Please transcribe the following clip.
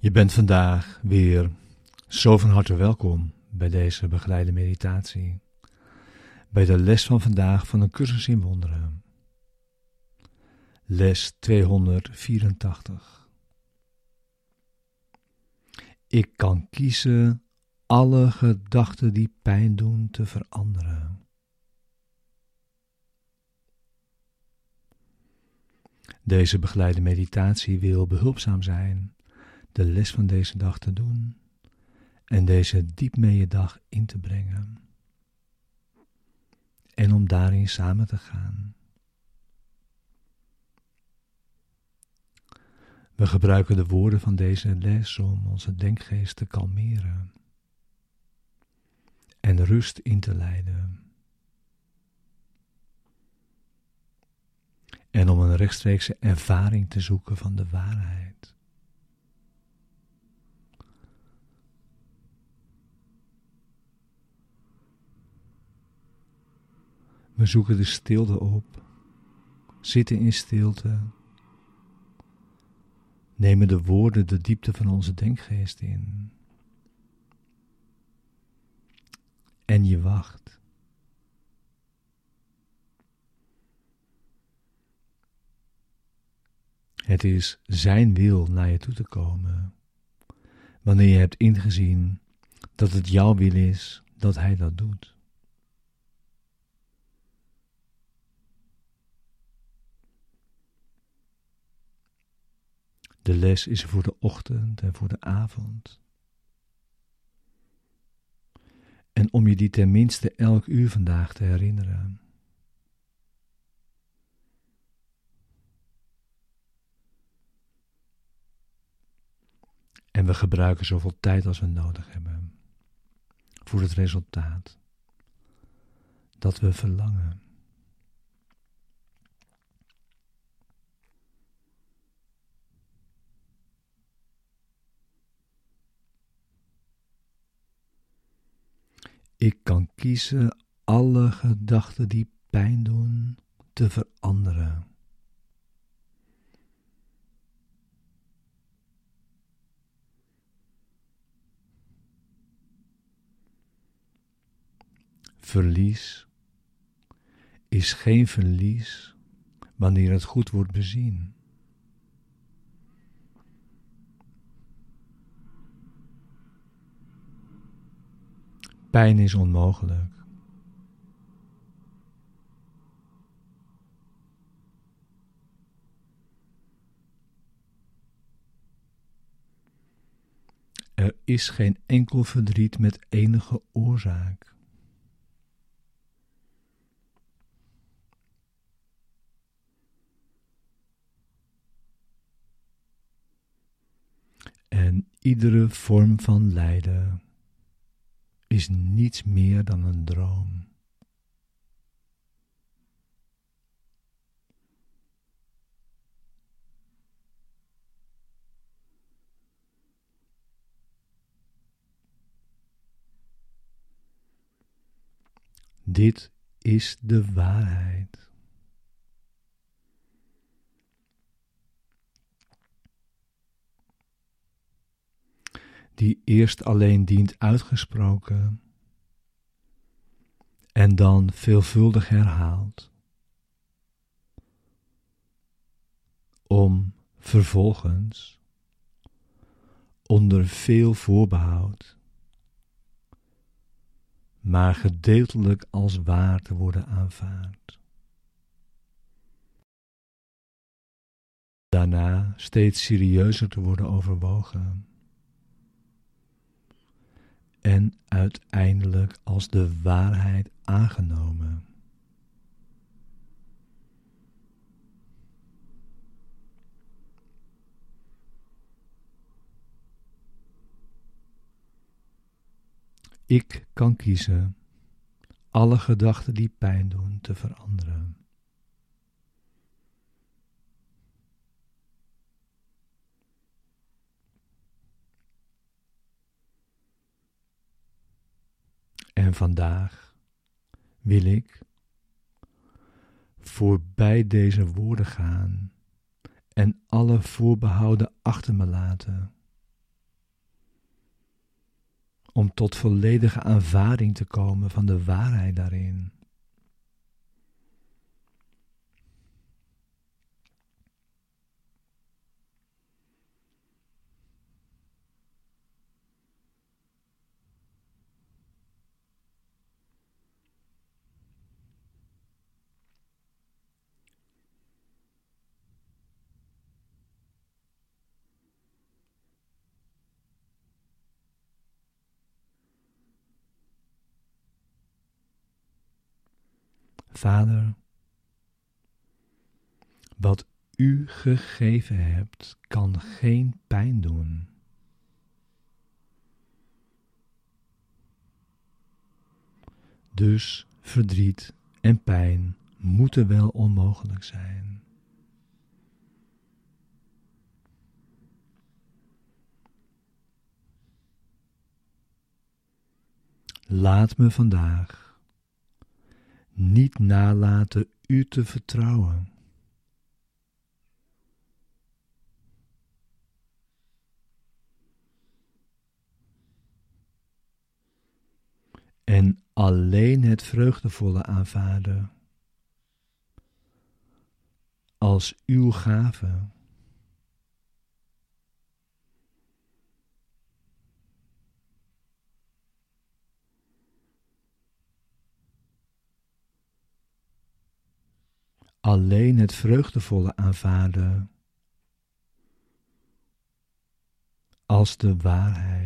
Je bent vandaag weer zo van harte welkom bij deze begeleide meditatie, bij de les van vandaag van een cursus in wonderen. Les 284. Ik kan kiezen alle gedachten die pijn doen te veranderen. Deze begeleide meditatie wil behulpzaam zijn de les van deze dag te doen en deze diep mee je dag in te brengen. En om daarin samen te gaan. We gebruiken de woorden van deze les om onze denkgeest te kalmeren en rust in te leiden. En om een rechtstreekse ervaring te zoeken van de waarheid. We zoeken de stilte op, zitten in stilte, nemen de woorden de diepte van onze denkgeest in. En je wacht. Het is Zijn wil naar je toe te komen, wanneer je hebt ingezien dat het jouw wil is dat Hij dat doet. De les is voor de ochtend en voor de avond. En om je die tenminste elk uur vandaag te herinneren. En we gebruiken zoveel tijd als we nodig hebben voor het resultaat dat we verlangen. Ik kan kiezen alle gedachten die pijn doen te veranderen. Verlies is geen verlies wanneer het goed wordt bezien. Pijn is onmogelijk. Er is geen enkel verdriet met enige oorzaak. En iedere vorm van lijden is niets meer dan een droom. Dit is de waarheid. Die eerst alleen dient uitgesproken en dan veelvuldig herhaald, om vervolgens onder veel voorbehoud, maar gedeeltelijk als waar te worden aanvaard. Daarna steeds serieuzer te worden overwogen en uiteindelijk als de waarheid aangenomen. Ik kan kiezen alle gedachten die pijn doen te veranderen. En vandaag wil ik voorbij deze woorden gaan en alle voorbehouden achter me laten. Om tot volledige aanvaring te komen van de waarheid daarin. Vader, wat u gegeven hebt, kan geen pijn doen. Dus verdriet en pijn moeten wel onmogelijk zijn. Laat me vandaag niet nalaten u te vertrouwen. En alleen het vreugdevolle aanvaarden als uw gave. Alleen het vreugdevolle aanvaarden als de waarheid.